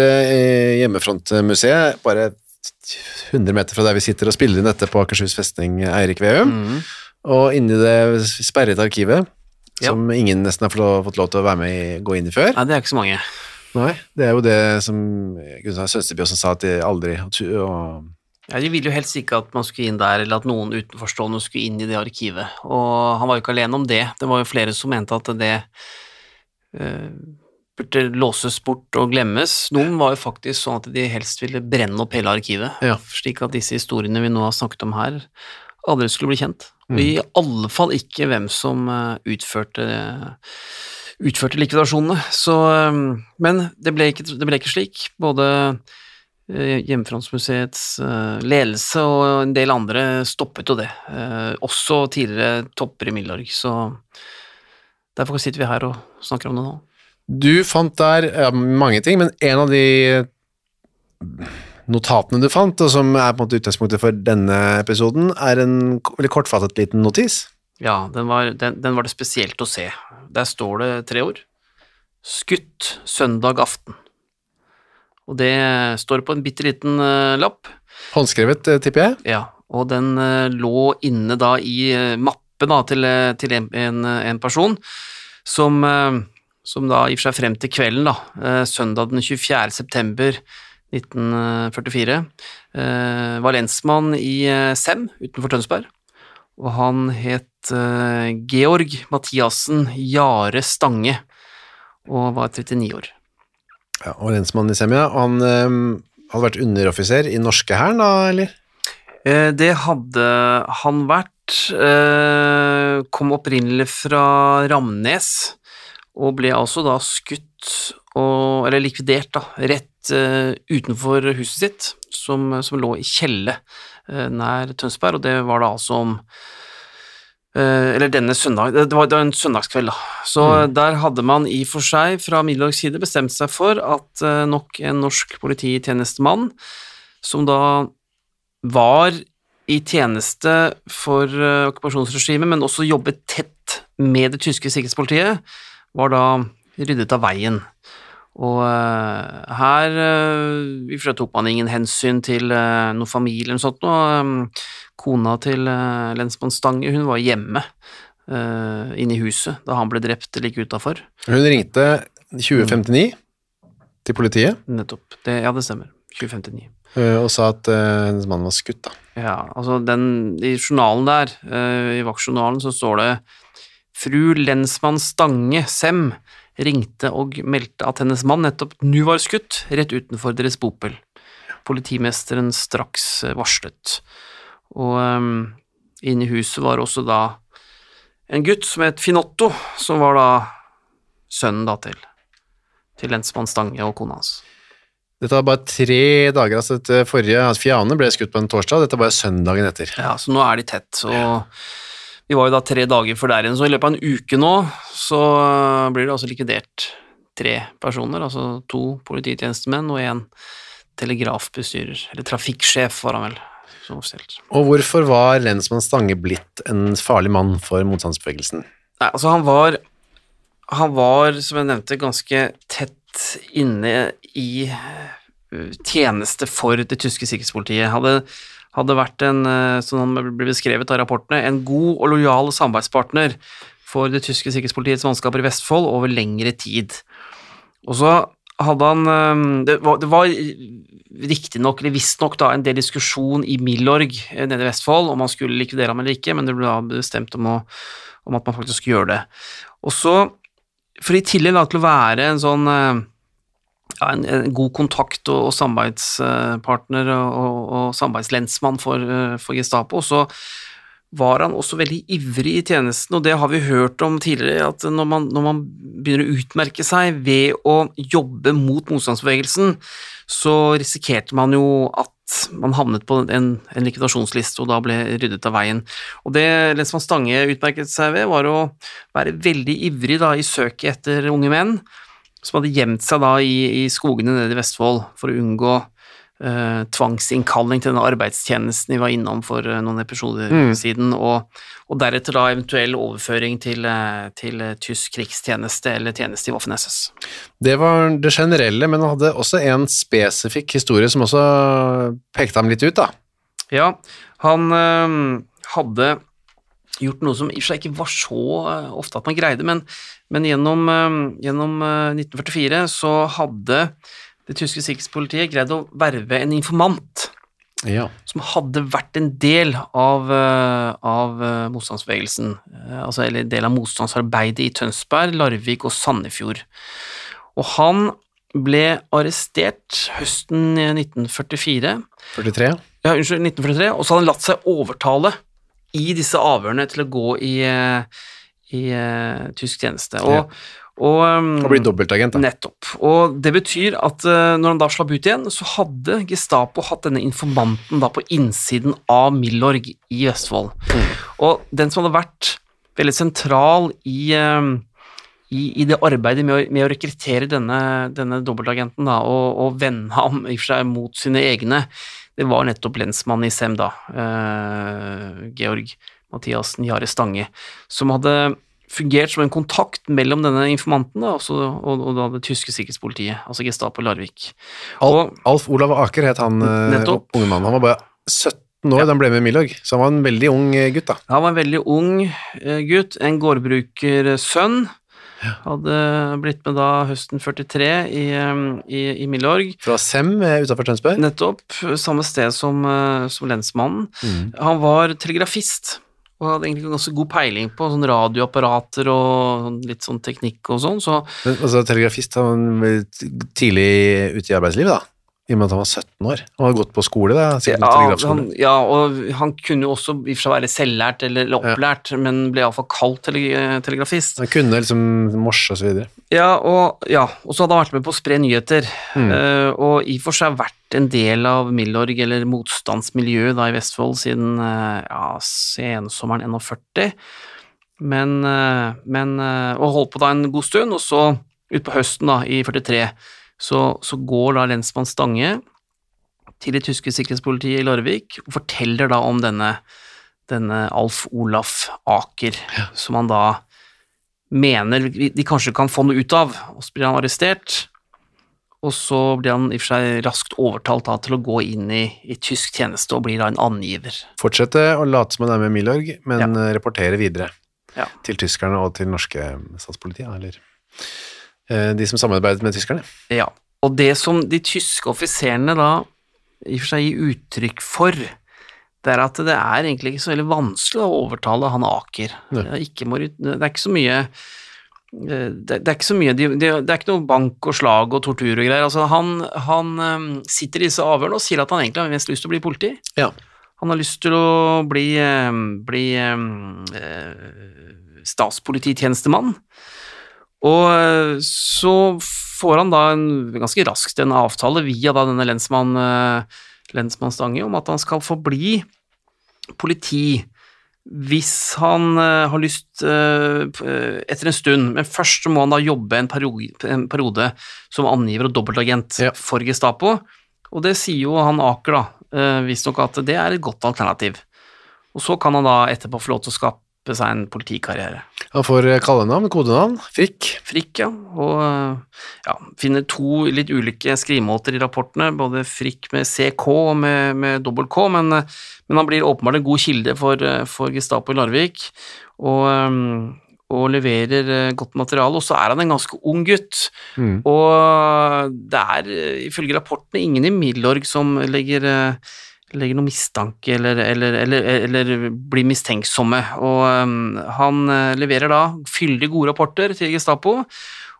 eh, i Hjemmefrontmuseet, bare 100 meter fra der vi sitter og spiller inn dette på Akershus festning, Eirik Veum. Og inni det sperrede arkivet, Ja. som ingen nesten har fått lov, til å være med i, gå inn i før. Nei, det er ikke så mange. Nei, det er jo det som Gunnar Sønsteby også sa at de aldri og, Ja, De ville jo helst ikke at man skulle inn der, eller at noen utenforstående skulle inn i det arkivet. Og han var jo ikke alene om det. Det var jo flere som mente at det eh, burde låses bort og glemmes. Noen var jo faktisk sånn at de helst ville brenne opp hele arkivet, Ja. slik at disse historiene vi nå har snakket om her, aldri skulle bli kjent. Mm. Og I alle fall ikke hvem som eh, utførte utførte likvidasjonene. Så, eh, men det ble, ikke, det ble ikke slik. Både eh, Hjemmefrontsmuseets ledelse og en del andre stoppet jo det. Også tidligere topper i Milorg, så derfor sitter vi her og snakker om det nå. Du fant der ja, mange ting, men en av de notatene du fant, og som er på en måte utgangspunktet for denne episoden, er en veldig kortfattet liten notis. Ja, den var, den, den var det spesielt å se. Der står det tre ord. Skutt søndag aften. Og det står på en bitte liten eh, lapp. Håndskrevet, eh, tipper jeg. Ja, og den eh, lå inne da i eh, mappe da til, til en, en, en person som, som da gir seg frem til kvelden da, eh, søndag den 24. september 1944, eh, var lensmann i eh, Sem utenfor Tønsberg, og han het Georg Mathiassen Jare Stange, og var 39 år. Ja, og lensmann i Sem, ja. han eh, hadde vært underoffiser i norske hæren da, eller? Det hadde han vært. Kom opprinnelig fra Ramnes, og ble altså da skutt og, eller likvidert, da, rett uh, utenfor huset sitt, som, som lå i Kjelle uh, nær Tønsberg, og det var da altså om uh, eller denne søndag, det var, det var en søndagskveld, da. Så der hadde man i og for seg fra Middelhags side bestemt seg for at nok en norsk polititjenestemann, som da var i tjeneste for okkupasjonsregimet, men også jobbet tett med det tyske sikkerhetspolitiet, var da ryddet av veien. Og eh, her uh, tok man ingen hensyn til uh, noe familie eller noe sånt. Og, kona til uh, lensmann Stange hun var hjemme uh, inne i huset da han ble drept like utafor. Hun ringte 2059 til politiet Nettopp. Det, ja, det stemmer. 2059. eh, og sa at hennes mann var skutt. da. Ja, altså den, i journalen der, i vaktjournalen, så står det Fru lensmann Stange, Sem, ringte og meldte at hennes mann nettopp nu var skutt, rett utenfor deres bopel. Politimesteren straks eh, varslet. Og um, inne i huset var også da en gutt som het Finotto, som var da sønnen da til, til lensmann Stange og kona hans. Dette var bare tre dager, altså etter forrige, altså Fiane ble skutt på en torsdag, dette var søndagen etter. Ja, så nå er de tett, og vi var jo da tre dager før der igjen, så i løpet av en uke nå så øh, blir det altså likvidert tre personer, altså to polititjenestemenn og en telegrafbestyrer, eller trafikksjef var han vel. Og hvorfor var lensmann Stange blitt en farlig mann for motstandsbevegelsen? Nei, altså han var, han var, som jeg nevnte, ganske tett inne i øh, tjeneste for det tyske sikkerhetspolitiet. Hadde, hadde vært en, øh, som han ble beskrevet av rapportene, en god og lojal samarbeidspartner for det tyske sikkerhetspolitiets mannskaper i Vestfold over lengre tid. Og så hadde han eh, Det var, det var riktignok, eller visstnok, en del diskusjon i Milorg eh, nede i Vestfold om man skulle likvidere ham eller ikke, men det ble da bestemt om, å, om at man faktisk skulle gjøre det. Og så, for i tillegg da, til å være en sånn eh, ja, en, en god kontakt og, og samarbeidspartner og, og, samarbeidslensmann for, eh, for Gestapo, så var han også veldig ivrig i tjenesten, og det har vi hørt om tidligere, at når man, når man begynner å utmerke seg ved å jobbe mot motstandsbevegelsen, så risikerte man jo at man havnet på en, en likvidasjonsliste og da ble ryddet av veien. Og det Lensmann Stange utmerket seg ved, var å være veldig ivrig da, i søket etter unge menn som hadde gjemt seg da i, i skogene nede i Vestfold for å unngå uh, tvangsinnkalling til denne arbeidstjenesten vi var innom for eh, noen episoder siden, og, og deretter da eventuell overføring til, eh, til tysk krigstjeneste eller tjeneste i Waffen-SS. Det var det generelle, men han hadde også en spesifikk historie som også pekte ham litt ut, da. Ja, han eh, hadde gjort noe som i og for seg ikke var så eh, ofte at man greide, men, men gjennom, eh, gjennom eh, 1944 så hadde det tyske sikkerhetspolitiet greid å verve en informant Ja. som hadde vært en del av, eh, av eh, motstandsbevegelsen, eh, altså eller del av motstandsarbeidet i Tønsberg, Larvik og Sandefjord. Og han ble arrestert høsten 1944 43. ja, unnskyld, 1943, og så hadde han latt seg overtale i disse avhørene til å gå i, eh, i uh, tysk tjeneste. Og, og, um, Og bli dobbeltagent, da. Nettopp. Og det betyr at uh, når han da slapp ut igjen, så hadde Gestapo hatt denne informanten da på innsiden av Milorg i Vestfold. Og den som hadde vært veldig sentral i, um, i, i det arbeidet med å, med å rekruttere denne, denne dobbeltagenten da, og, og vende ham i og for seg mot sine egne, det var nettopp lensmannen i SEM da, eh, Georg Mathias Jare Stange, som hadde fungert som en kontakt mellom denne informanten da, også, og, og da det tyske sikkerhetspolitiet, altså Gestapo Larvik. Og, Alf Olav Aker het han eh, Nettopp. unge mannen. Han var bare 17 år da han ble med Milorg, så han var en veldig ung eh, gutt, da. Han var en veldig ung gutt, en gårdbrukersønn. Hadde blitt med da høsten 43 i, eh, i, i Milorg. Fra Sem utafor utenfor Tønsberg. Nettopp, samme sted som, eh, som lensmannen. Han var telegrafist og hadde egentlig ganske god peiling på sånn radioapparater og litt sånn teknikk og sånn, så Men, altså, telegrafist han var tidlig ute i arbeidslivet, da. I og med at han var 17 år. Han hadde gått på skole, da. sikkert ja, han, ja, og han kunne jo også i og for seg være selvlært eller, eller opplært, men ble iallfall kalt tele, telegrafist. Han kunne liksom morse og så videre. Ja, og, ja, så hadde han vært med på å spre nyheter, Mm. uh, og i og for seg vært en del av Milorg, eller motstandsmiljøet da i Vestfold, siden uh, ja, sensommeren 41. Men, uh, men Og holdt på da en god stund, og så utpå høsten da, i 43, så, så går da lensmann Stange til det tyske sikkerhetspolitiet i Larvik og forteller da om denne, denne Alf Olaf Aker, som han da mener de kanskje kan få noe ut av, og så blir han arrestert. Og så blir han i og for seg raskt overtalt da, til å gå inn i, i tysk tjeneste og blir da en angiver. Fortsette å late som han er med Milorg, men Ja. rapportere videre Ja. til tyskerne og til norske statspolitiet, eller de som samarbeidet med tyskerne. Ja. Og det som de tyske offiserene da i og for seg gir uttrykk for, det er at det er egentlig ikke så veldig vanskelig å overtale han Aker. Det, er det er ikke så mye eh, det, er ikke så mye de, de, Det er ikke noe bank og slag og tortur og greier. Altså, han han eh, sitter i disse avhørene og sier at han egentlig har mest lyst til å bli politi. Ja. Han har lyst til å bli, eh, bli eh, eh, statspolititjenestemann. Og eh, så får han da en, ganske raskt en avtale via da denne lensmann, eh, lensmann Stange om at han skal få bli politi hvis han eh, har lyst etter en stund, men først så må han da jobbe en periode, en periode som angiver og dobbeltagent Ja. for Gestapo, og det sier jo han Aker da, visstnok at det er et godt alternativ. Og så kan han da etterpå få lov til å skape seg en politikarriere. Han får kallenavn, kodenavn, Frikk. Frikk, ja, og ja, finner to litt ulike skrivemåter i rapportene, både Frikk med CK og med, med dobbelt K, men, men han blir åpenbart en god kilde for, for Gestapo i Larvik, og, og leverer eh, godt materiale, og så er han en ganske ung gutt. Mm. Og det er ifølge rapportene ingen i Milorg som legger, eh, legger noe mistanke eller, eller, eller, eller blir mistenksomme. Og um, han eh, leverer da fyldig gode rapporter til Gestapo,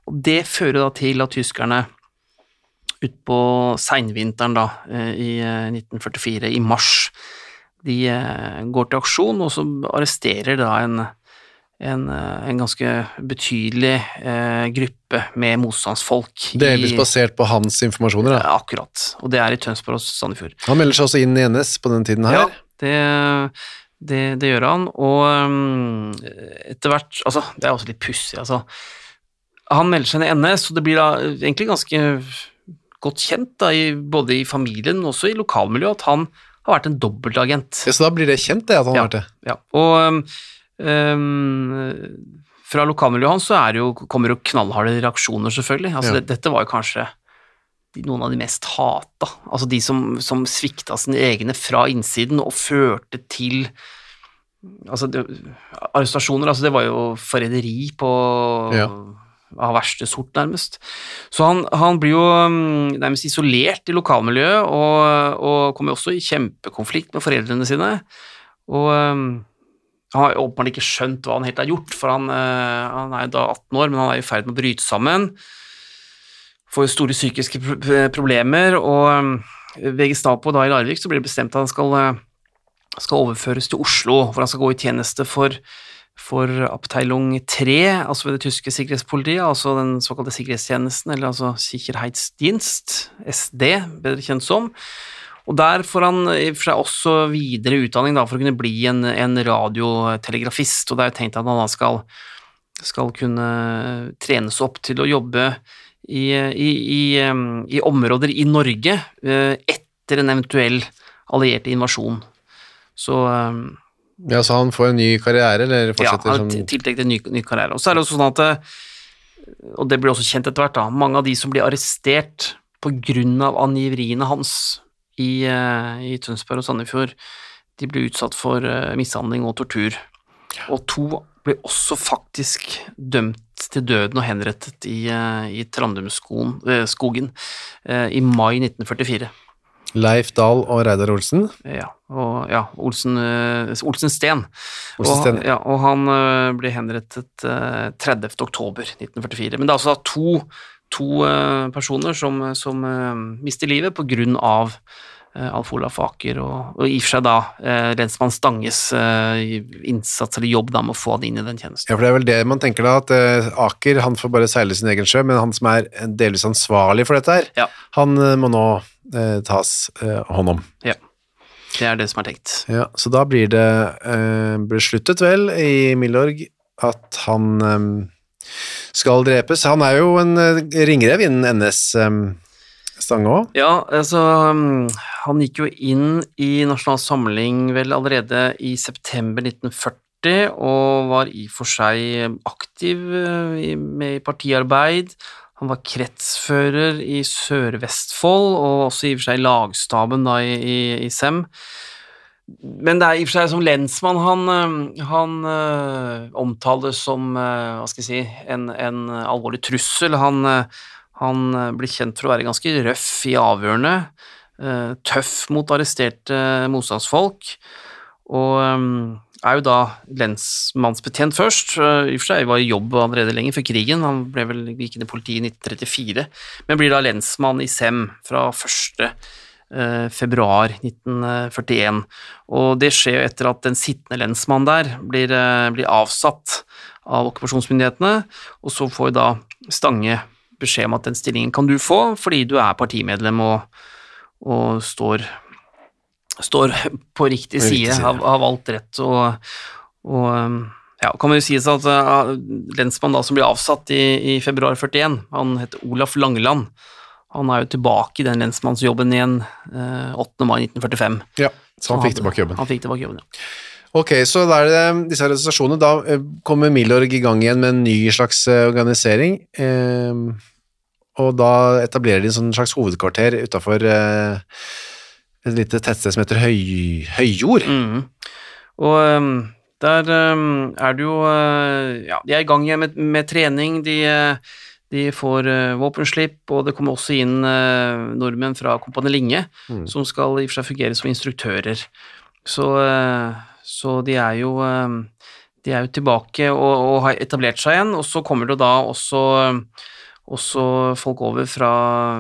og det fører da til at tyskerne utpå seinvinteren da, eh, i eh, 1944, i mars, de eh, går til aksjon, og så arresterer da en, en, eh, en ganske betydelig eh, gruppe med motstandsfolk. i- Delvis basert på hans informasjoner. Da. Akkurat. Og det er i Tønsberg og Sandefjord. Han melder seg også inn i NS på den tiden her. Ja, det, det, det gjør han. Og um, etter hvert Altså, det er også litt pussig, altså. Han melder seg inn i NS, og det blir da egentlig ganske godt kjent, da, i, både i familien og også i lokalmiljøet, at han har vært en dobbeltagent. Ja, så da blir det kjent, det, at han Ja. har vært det. Ja, og um, um, fra lokalmiljøet hans så det jo, kommer jo knallharde reaksjoner, selvfølgelig. Altså, Ja. det, dette var jo kanskje noen av de mest hata. Altså de som, som svikta sine egne fra innsiden og førte til Altså, det, arrestasjoner, altså det var jo forræderi på Ja. av verste sort, nærmest. Så han, han blir jo um, nærmest isolert i lokalmiljøet, og, og kommer også i kjempekonflikt med foreldrene sine. Og um, han har åpenbart ikke skjønt hva han helt har gjort, for han, eh, han er jo da 18 år, men han er i ferd med å bryte sammen. Får store psykiske problemer, og um, ved Gestapo da i Larvik så blir det bestemt at han skal, eh, skal overføres til Oslo, hvor han skal gå i tjeneste for, for Abteilung 3, altså ved det tyske sikkerhetspolitiet, altså den såkalte sikkerhetstjenesten, eller altså Sicherheitsdienst, SD, bedre kjent som. Og der får han i og for seg også videre utdanning da, for å kunne bli en, en radiotelegrafist, og det er jo tenkt at han da skal, skal kunne trenes opp til å jobbe i, i, i, i områder i Norge eh, etter en eventuell alliert invasjon. Så Ja, Så han får en ny karriere, eller ja, fortsetter han som har tiltenkt en ny, ny karriere. Og så er det også sånn at eh, og det blir også kjent etter hvert, da, mange av de som blir arrestert på grunn av angiveriene hans i, eh, i Tønsberg og Sandefjord, de ble utsatt for eh, mishandling og tortur. Og to ble også faktisk dømt til døden og henrettet i, eh, i Trandumskogen skogen, i mai 1944. Leif Dahl og Reidar Olsen. Ja, og ja, Olsen, Olsen Steen. Olsen Steen. Og, ja, og han ble henrettet eh, 30. oktober 1944. Men det er altså to, to eh, personer som, som eh, mister livet eh, Alf Olaf Aker, og, og i og for seg da eh, lensmann Stanges eh, innsats eller jobb da med å få han inn i den tjenesten. Ja, for det er vel det man tenker da, at eh, Aker han får bare seile sin egen sjø, men han som er delvis ansvarlig for dette her, Ja. han eh, må nå eh, tas eh, hånd om. Ja. Det er det som er tenkt. Ja, så da blir det eh, besluttet vel i Milorg at han eh, skal drepes. Han er jo en eh, ringrev innen NS Um Stange òg. Ja, altså Han gikk jo inn i Nasjonal Samling vel allerede i september 1940, og var i og for seg aktiv i, med i partiarbeid. Han var kretsfører i Sør-Vestfold, og også i og for seg lagstaben da i, i, i SEM. Men det er i og for seg som lensmann han, øh, han øh, omtales som øh, hva skal jeg si, en, en alvorlig trussel. Han, øh, han blir kjent for å være ganske røff i avhørene, tøff mot arresterte motstandsfolk, og er jo da lensmannsbetjent først. I og for seg var i jobb allerede lenge før krigen, han ble vel, gikk inn i politiet i 1934, men blir da lensmann i SEM fra første eh, februar 1941. Og det skjer jo etter at den sittende lensmannen der blir, eh, blir avsatt av okkupasjonsmyndighetene, og så får da Stange beskjed om at den stillingen kan du få fordi du er partimedlem og, og står, står på riktig På riktig side, side. har, valgt rett. Og, og um, ja, kan man jo si at uh, lensmannen da som blir avsatt i, i februar 41, han heter Olaf Langeland. Han er jo tilbake i den lensmannsjobben igjen eh, 8. mai 1945. Ja, så han fikk tilbake jobben. Han fikk tilbake jobben, ja. Ok, så da er det disse organisasjonene. Da eh, kommer Milorg i gang igjen med en ny slags eh, organisering. eh, og da etablerer de en sånn slags hovedkvarter utafor et lite tettsted som heter Høy, Høyjord. Mm. Og Der eh, er det jo eh, Ja, de er i gang igjen med, med trening. De, eh, de får uh, våpenslipp, og det kommer også inn uh, nordmenn fra Kompani Linge, Mm. som skal i og for seg fungere som instruktører. Så, uh, så de er jo de er jo tilbake og, og har etablert seg igjen, og så kommer det da også, også folk over fra,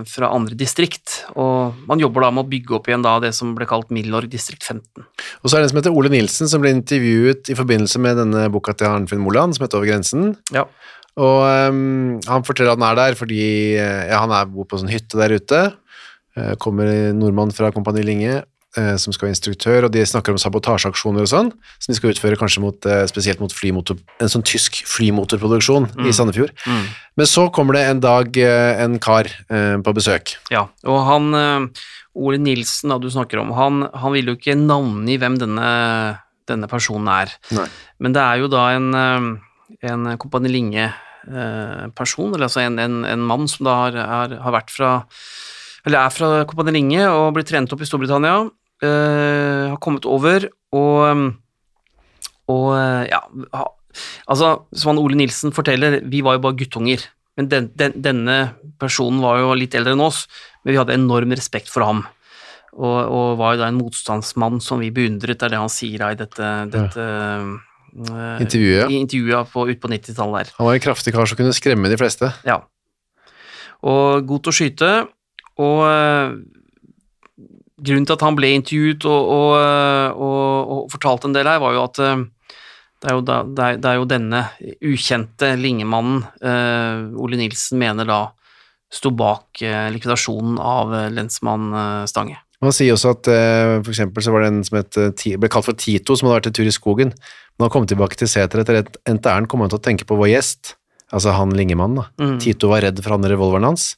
fra andre distrikt, og man jobber da med å bygge opp igjen da det som ble kalt Milorg distrikt 15. Og så er det en som heter Ole Nilsen, som ble intervjuet i forbindelse med denne boka til Arnfinn Moland, som heter Over grensen. Ja. Og um, han forteller at han er der fordi eh, ja, han er, bor på en sånn hytte der ute. Eh, kommer en nordmann fra Kompani Linge eh, som skal være instruktør, og de snakker om sabotasjeaksjoner og sånn, som de skal utføre kanskje mot, spesielt mot flymotor, en sånn tysk flymotorproduksjon i Sandefjord. Men så kommer det en dag en kar på besøk. Ja, og han Ole Nilsen, da du snakker om, han, han vil jo ikke navngi hvem denne, denne personen er. Nei. Men det er jo da en, en Kompani Linge-person, eller altså en, en, en mann som da har, er, har vært fra Eller er fra Kompani Linge og blitt trent opp i Storbritannia. Uh, har kommet over og Og eh, ja ha, Altså, som han Ole Nilsen forteller, vi var jo bare guttunger. Men den, den, denne personen var jo litt eldre enn oss, men vi hadde enorm respekt for ham. Og, og var jo da en motstandsmann som vi beundret, er det han sier da i dette, dette eh, Intervjuet, ja. i intervjuet på, ut på 90-tallet der. Han var en kraftig kar som kunne skremme de fleste. Ja. Og god til å skyte, og eh, grunnen til at han ble intervjuet og, og, eh, og, og fortalte en del her, var jo at eh, det er jo, da, det er, det er jo denne ukjente Lingemannen uh, Ole Nilsen mener da sto bak uh, likvidasjonen av uh, lensmann eh, Stange. Han sier også at eh, for eksempel så var det en som het, eh, ble kalt for Tito, som hadde vært en tur i skogen. Når han kom tilbake til seteret etter ærend, kom han til å tenke på vår gjest, altså han Lingemann da. Mm. Tito var redd for han revolveren hans.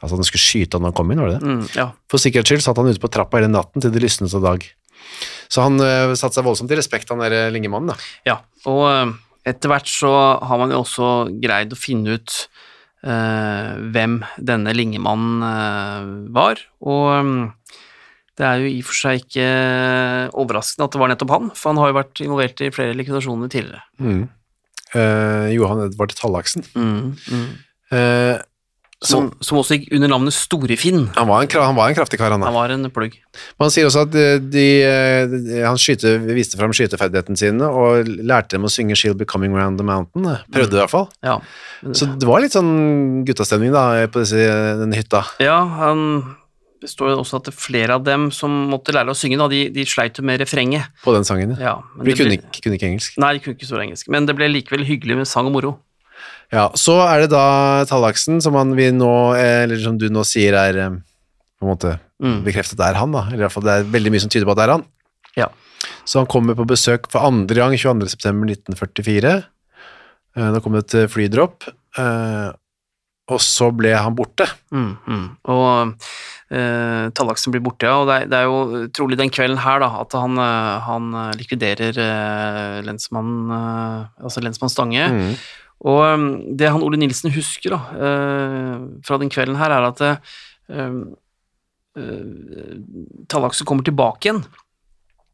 Altså han skulle skyte han da han kom inn, var det det? Mm, ja. For sikkerhets skyld satt han ute på trappa hele natten til det lysnet av dag. Så han uh, satte seg voldsomt i respekt, han der eh, lingemannen. da. Ja, og uh, etter hvert så har man jo også greid å finne ut uh, hvem denne Lingemannen eh, var, og mm, det er jo i og for seg ikke overraskende at det var nettopp han, for han har jo vært involvert i flere likvidasjoner tidligere. Mm. Eh, Johan Edvard Tallaksen. Mm, mm. Eh, Som, som også gikk under navnet Storefinn. han, var en, han var en kraftig kar, han. Han var en plugg. Men han sier også at eh, de, eh, de, han skyte, viste fram skyteferdighetene sine og lærte dem å synge She'll Be Coming Round the Mountain. eh, Prøvde i hvert fall. Ja, Så det var litt sånn guttastemning da, på disse, denne hytta. ja han det står også at flere av dem som måtte lære å synge, da, de, de sleit jo med refrenget. På den sangen, ja. Ja, De kunne ble- kunne ikke engelsk. Nei, de kunne ikke så engelsk, men det ble likevel hyggelig med sang og moro. Ja, så er det da Tallaksen, som han vi nå, eh, eller som du nå sier er eh, på en måte Mm. bekreftet er han da, eller i hvert fall det er veldig mye som tyder på at det er han. Ja. Så han kommer på besøk for andre gang 22. september 1944. Eh, Da kom det et flydropp, og så ble han borte. Mm, mm. Og eh, Tallaksen blir borte, ja, og det er, det er jo trolig den kvelden her da, at han, eh, han eh, likviderer eh, lensmann, eh, altså lensmann Stange. Mm. Og um, det han Ole Nilsen husker da, eh, fra den kvelden her, er at Tallaksen kommer tilbake igjen,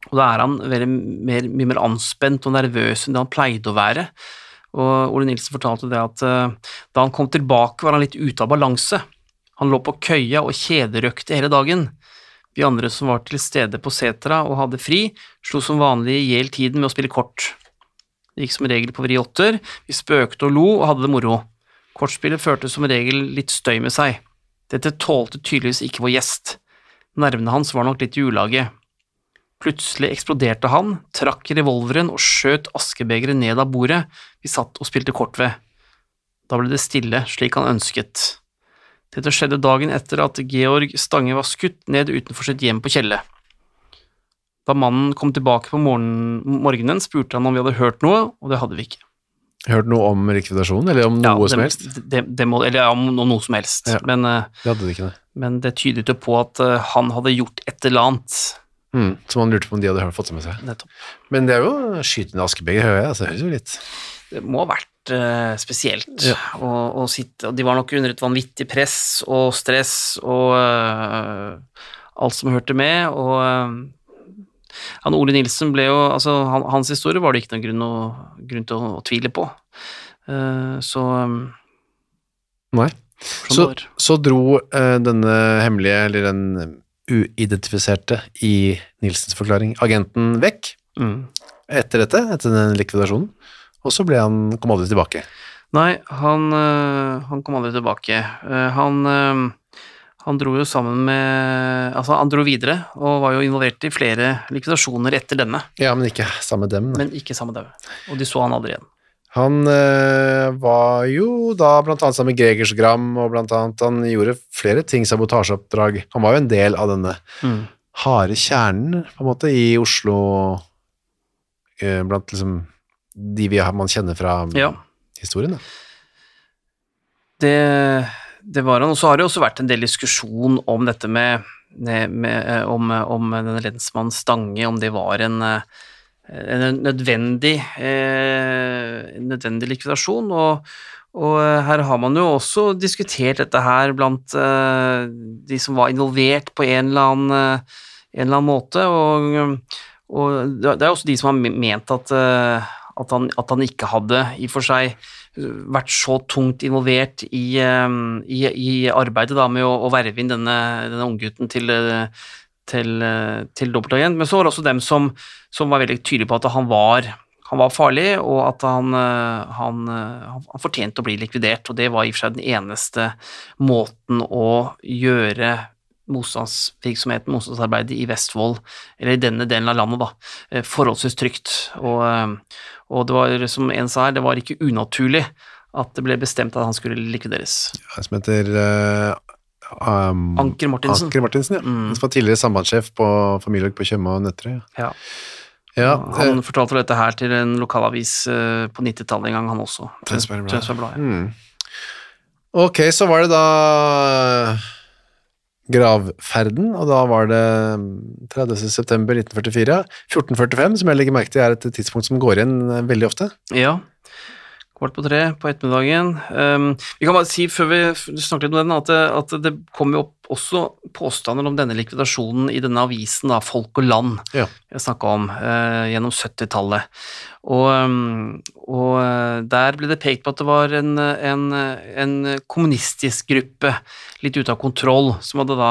og da er han veldig mer, mye mer anspent og nervøs enn det han pleide å være. Og Ole Nilsen fortalte det at eh, da han kom tilbake, var han litt ute av balanse. Han lå på køya og kjederøkte hele dagen. Vi andre som var til stede på setra og hadde fri, slo som vanlig i hjel tiden med å spille kort. Det gikk som regel på vri åtter, vi spøkte og lo og hadde det moro. Kortspillet førte som regel litt støy med seg. Dette tålte tydeligvis ikke vår gjest. Nervene hans var nok litt i ulage. Plutselig eksploderte han, trakk revolveren og skjøt askebegeret ned av bordet vi satt og spilte kort ved. Da ble det stille, slik han ønsket. Dette skjedde dagen etter at Georg Stange var skutt ned utenfor sitt hjem på Kjelle. Da mannen kom tilbake på morgenen, spurte han om vi hadde hørt noe, og det hadde vi ikke. Hørt noe om rekvidasjonen, eller om noe Ja, som helst? Det, det må, eller om no- noe som helst, Ja. men, eh, Det hadde de ikke, men det tydet jo på at eh, han hadde gjort et eller annet. Mm. Som han lurte på om de hadde fått det med seg. Nettopp. Men det er jo skytende askebeger, hører jeg. Altså, det høres jo litt Det må ha vært spesielt Ja. å, å sitte og De var nok under et vanvittig press og stress og uh, alt som hørte med, og uh, Han Ole Nilsen ble jo altså han, Hans historie var det ikke noen grunn, å, grunn til å, å tvile på. Uh, så um, Nei. Så, så dro eh, denne hemmelige, eller den uidentifiserte i Nilsens forklaring, agenten vekk Mm. etter dette, etter den likvidasjonen, og så ble han, kom aldri tilbake. Nei, han, øh, han kom aldri tilbake. Eh, Han, øh, han dro jo sammen med Altså, han dro videre og var jo involvert i flere likvidasjoner etter denne, Ja, men ikke sammen med dem. da. men ikke sammen med dem. Og de så han aldri igjen. Han øh, var jo da blant annet sammen med Gregersgram, og blant annet han gjorde flere ting, sabotasjeoppdrag. Han var jo en del av denne Mm. harde kjernen, på en måte, i Oslo, øh, blant liksom de vi har, man kjenner fra Ja. historien. Da. Det, det var han. Og så har det også vært en del diskusjon om dette med, med, eh, om, om denne lensmannen Stange, om det var en, eh, en nødvendig, eh, nødvendig likvidasjon. Og, og eh, her har man jo også diskutert dette her blant uh, de som var involvert på en eller annen, uh, en eller annen måte. Og, og det er også de som har ment at, at, han, at han ikke hadde i og for seg vært så tungt involvert i, eh, i, i arbeidet da, med å, å verve inn denne, denne unggutten til, eh, til, til dobbeltagent. Men så var det også dem som, som var veldig tydelige på at han var, han var farlig, og at han, han, fortjente å bli likvidert. Og det var i og for seg den eneste måten å gjøre motstandsvirksomheten, motstandsarbeidet i Vestfold, eller i denne delen av landet, da, forholdsvis trygt. Og, og det var, som en sa her, det var ikke unaturlig at det ble bestemt at han skulle likvideres. Ja, Som heter uh, um, Anker Martinsen. Anker Martinsen, ja. Mm. Som var tidligere sambandssjef på familielag på Tjøme og Nøtterøy. Ja. Ja. Ja, han eh, fortalte dette her til en lokalavis uh, på 90-tallet en gang, han også. Tønsberg Blad. Mm. Ok, så var det da gravferden, og da var det 30. september 1944. 1445, som jeg legger merke til er et tidspunkt som går igjen eh, veldig ofte. Ja. Kvart på tre på ettermiddagen. Um, vi kan bare si før vi snakker litt om den, at det, at det kom jo opp også påstander om denne likvidasjonen i denne avisen, da, Folk og Land, Ja. jeg snakka om uh, gjennom 70-tallet. Og, um, og eh, der ble det pekt på at det var en, en, en kommunistisk gruppe, litt ute av kontroll, som hadde da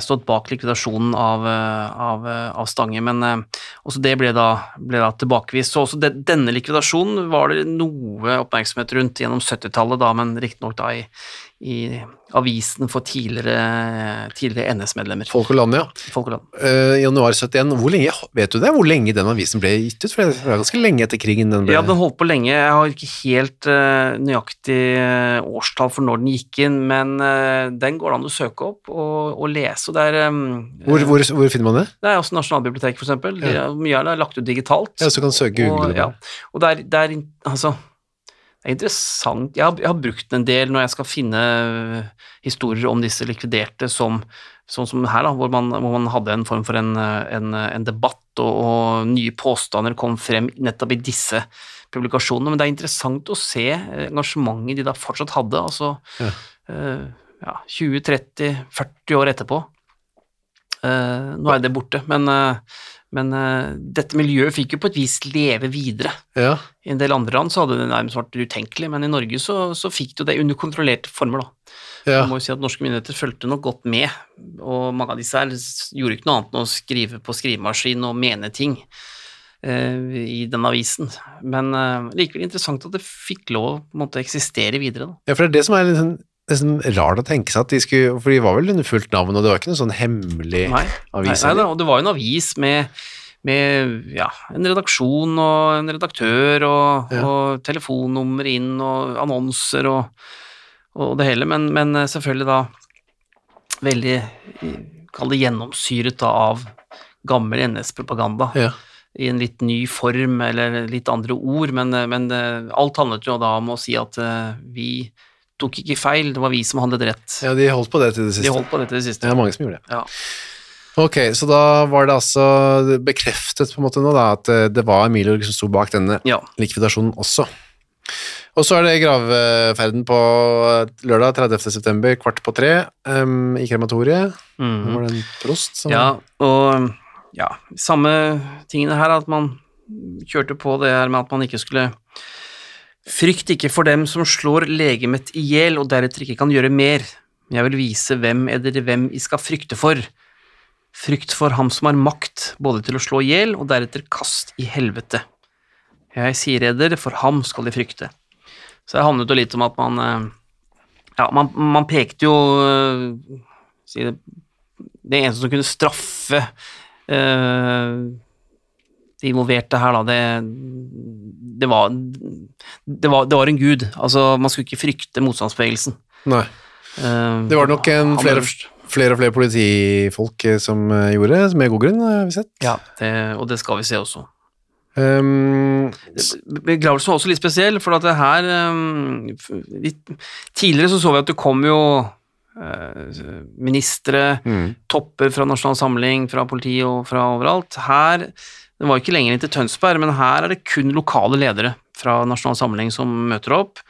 stått bak likvidasjonen av, eh, av, eh, av Stange, men eh, også det ble da, ble da tilbakevist. Så også de, denne likvidasjonen var det noe oppmerksomhet rundt gjennom 70-tallet, da, men riktignok da i, i avisen for tidligere, tidligere NS-medlemmer. Folk og land, ja. Folk og land. Uh, januar 71. Hvor lenge, vet du det? Hvor lenge den avisen ble gitt ut? For det var ganske lenge etter krigen den ble Ja, den holdt på lenge. Jeg har ikke helt uh, nøyaktig eh, årstall for når den gikk inn, men uh, den går det an å søke opp og, og lese. og Det er, um, hvor, hvor, hvor finner man det? det er også Nasjonalbiblioteket, for eksempel. Mye av det er lagt ut digitalt. Ja, så kan søke og, ja. og det er, det er in- altså det er interessant. Jeg har, jeg har brukt den en del når jeg skal finne øh, historier om disse likviderte, som, sånn som her, da, hvor man, hvor man hadde en form for en, en, en debatt, og, og nye påstander kom frem nettopp i disse publikasjonene. Men det er interessant å se øh, engasjementet de da fortsatt hadde, altså Ja. uh, ja, 20-30-40 år etterpå. Uh, nå er det borte, men, eh, men uh, dette miljøet fikk jo på et vis leve videre. Ja, I en del andre land så hadde det nærmest vært utenkelig, men i Norge så, så fikk det jo det under kontrollerte former, da. ja. Jeg må jo si at norske myndigheter fulgte nok godt med, og mange av disse her gjorde ikke noe annet enn å skrive på skrivemaskin og mene ting uh, i den avisen. Men uh, likevel interessant at det fikk lov å måte eksistere videre, da. ja, for det er det som er litt sånn nesten rart å tenke seg at de skulle For de var vel under fullt navn, og det var ikke noen sånn hemmelig Nei, avis? nei nei, og det var jo en avis med, med ja, en redaksjon og en redaktør og, Ja. og telefonnummer inn og annonser og, og det hele, men, men selvfølgelig da veldig, kall det gjennomsyret da av gammel NS-propaganda Ja. i en litt ny form eller litt andre ord, men, men eh, alt handlet jo da om å si at eh, vi tok ikke feil, det var vi som handlet rett. ja, de holdt på det til det De siste. holdt på det til det siste. Ja, mange som gjorde det. Ja. Ok, så da var det altså bekreftet på en måte nå da, at eh, det var Emilio som sto bak denne ja. likvidasjonen også. Og så er det gravferden på lørdag 30. september, kvart på tre, um, i krematoriet. Mm. Nå var det en prost som Ja, og ja, samme tingene her, at man kjørte på det her med at man ikke skulle Frykt ikke for dem som slår legemet i hjel og deretter ikke kan gjøre mer. men Jeg vil vise hvem eller hvem I skal frykte for. Frykt for ham som har makt, både til å slå i hjel og deretter kast i helvete. Jeg sier eder, for ham skal de frykte. Så det handlet jo litt om at man eh, Ja, man, man pekte jo eh, si det, det eneste som kunne straffe uh, de involverte her, da, det, det, var, det, var, det var en gud. Altså, man skulle ikke frykte motstandsbevegelsen. Nei. Eh, Det var nok en flere, flere og flere politifolk eh, som eh, gjorde med god grunn, har vi sett. Ja, det, og det skal vi se også. Um, Begravelsen var også litt spesiell, for at det her um, litt, Tidligere så så vi at det kom jo uh, ministre, mm. topper fra Nasjonal Samling, fra politiet og fra overalt. Her Det var ikke lenger inn til Tønsberg, men her er det kun lokale ledere fra Nasjonal Samling som møter opp.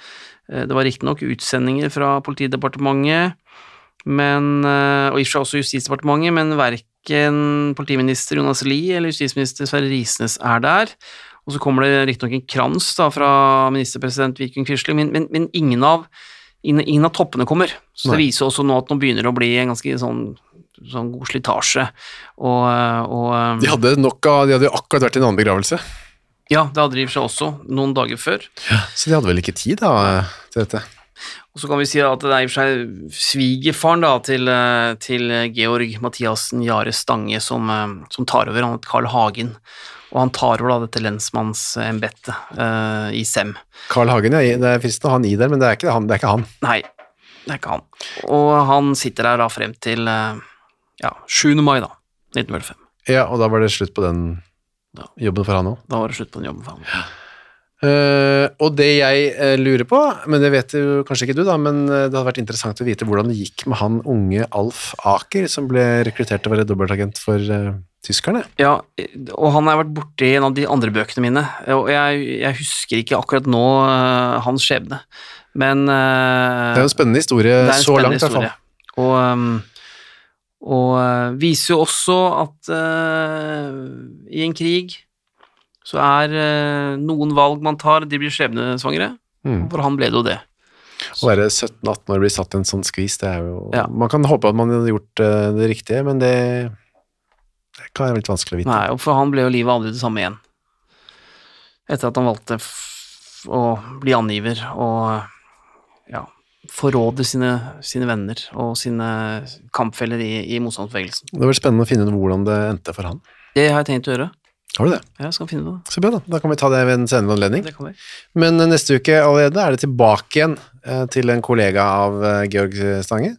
Eh, Det var riktignok utsendinger fra Politidepartementet, men, eh, og i og for seg også Justisdepartementet, men verken politiminister Jonas Lie eller justisminister Sverre Risnes er der. Og så kommer det riktignok en krans da fra ministerpresident Vidkun Quisling, men, men, men ingen, av, ingen, ingen av toppene kommer. Så det viser også nå at nå begynner det å bli en ganske sånn, sånn god slitasje. Og, og de hadde nok av De hadde jo akkurat vært i en annen begravelse, ja, det hadde de i og for seg også noen dager før. Ja, så de hadde vel ikke tid da til dette. Og så kan vi si at det er i og for seg svigerfaren da, til, eh, til Georg Mathiassen Jare Stange som, eh, som tar over, han heter Carl Hagen. Og han tar over da dette lensmannsembetet uh, i Sem. Carl Hagen, ja, det er fristende å ha han i der, men det er han. Det er ikke han. Nei, det er ikke han. Og han sitter der da frem til eh, ja, 7. mai, da, 1945. Ja, og da var det slutt på den Ja. jobben for han òg. Da var det slutt på den jobben for han. Eh, og det jeg uh, lurer på, men det vet jo kanskje ikke du, da, men eh, det hadde vært interessant å vite hvordan det gikk med han unge Alf Aker, som ble rekruttert til å være dobbeltagent for uh, tyskerne. Ja, og han har vært borti en av de andre bøkene mine, og jeg, jeg husker ikke akkurat nå hans skjebne, men Det er jo en spennende historie en så spennende langt, i hvert fall. Og, um, og uh, viser jo også at uh, i en krig så er uh, noen valg man tar, de blir skjebnesvangre. Mm. For han ble det jo det. Å være 17-18 år og bli satt i en sånn skvis, det er jo Ja. Man kan håpe at man hadde gjort uh, det riktige, men det, det kan være litt vanskelig å vite. Nei, for han ble jo livet aldri det samme igjen. Etter at han valgte å bli angiver og ja, forråde sine, sine venner og sine kampfeller i, i motstandsbevegelsen. Det blir spennende å finne ut hvordan det endte for han. Det har jeg tenkt å gjøre. Har du det? Jeg skal finne det. Så bra, da. Da kan vi ta det ved en senere anledning. Det kan vi. Men eh, neste uke allerede er det tilbake igjen eh, til en kollega av eh, Georg Stange.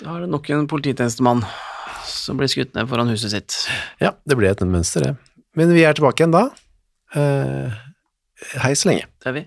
Da er det nok en polititjenestemann som blir skutt ned foran huset sitt. Ja, det ble et mønster, det. Men vi er tilbake igjen da. Hei så lenge. Det er vi.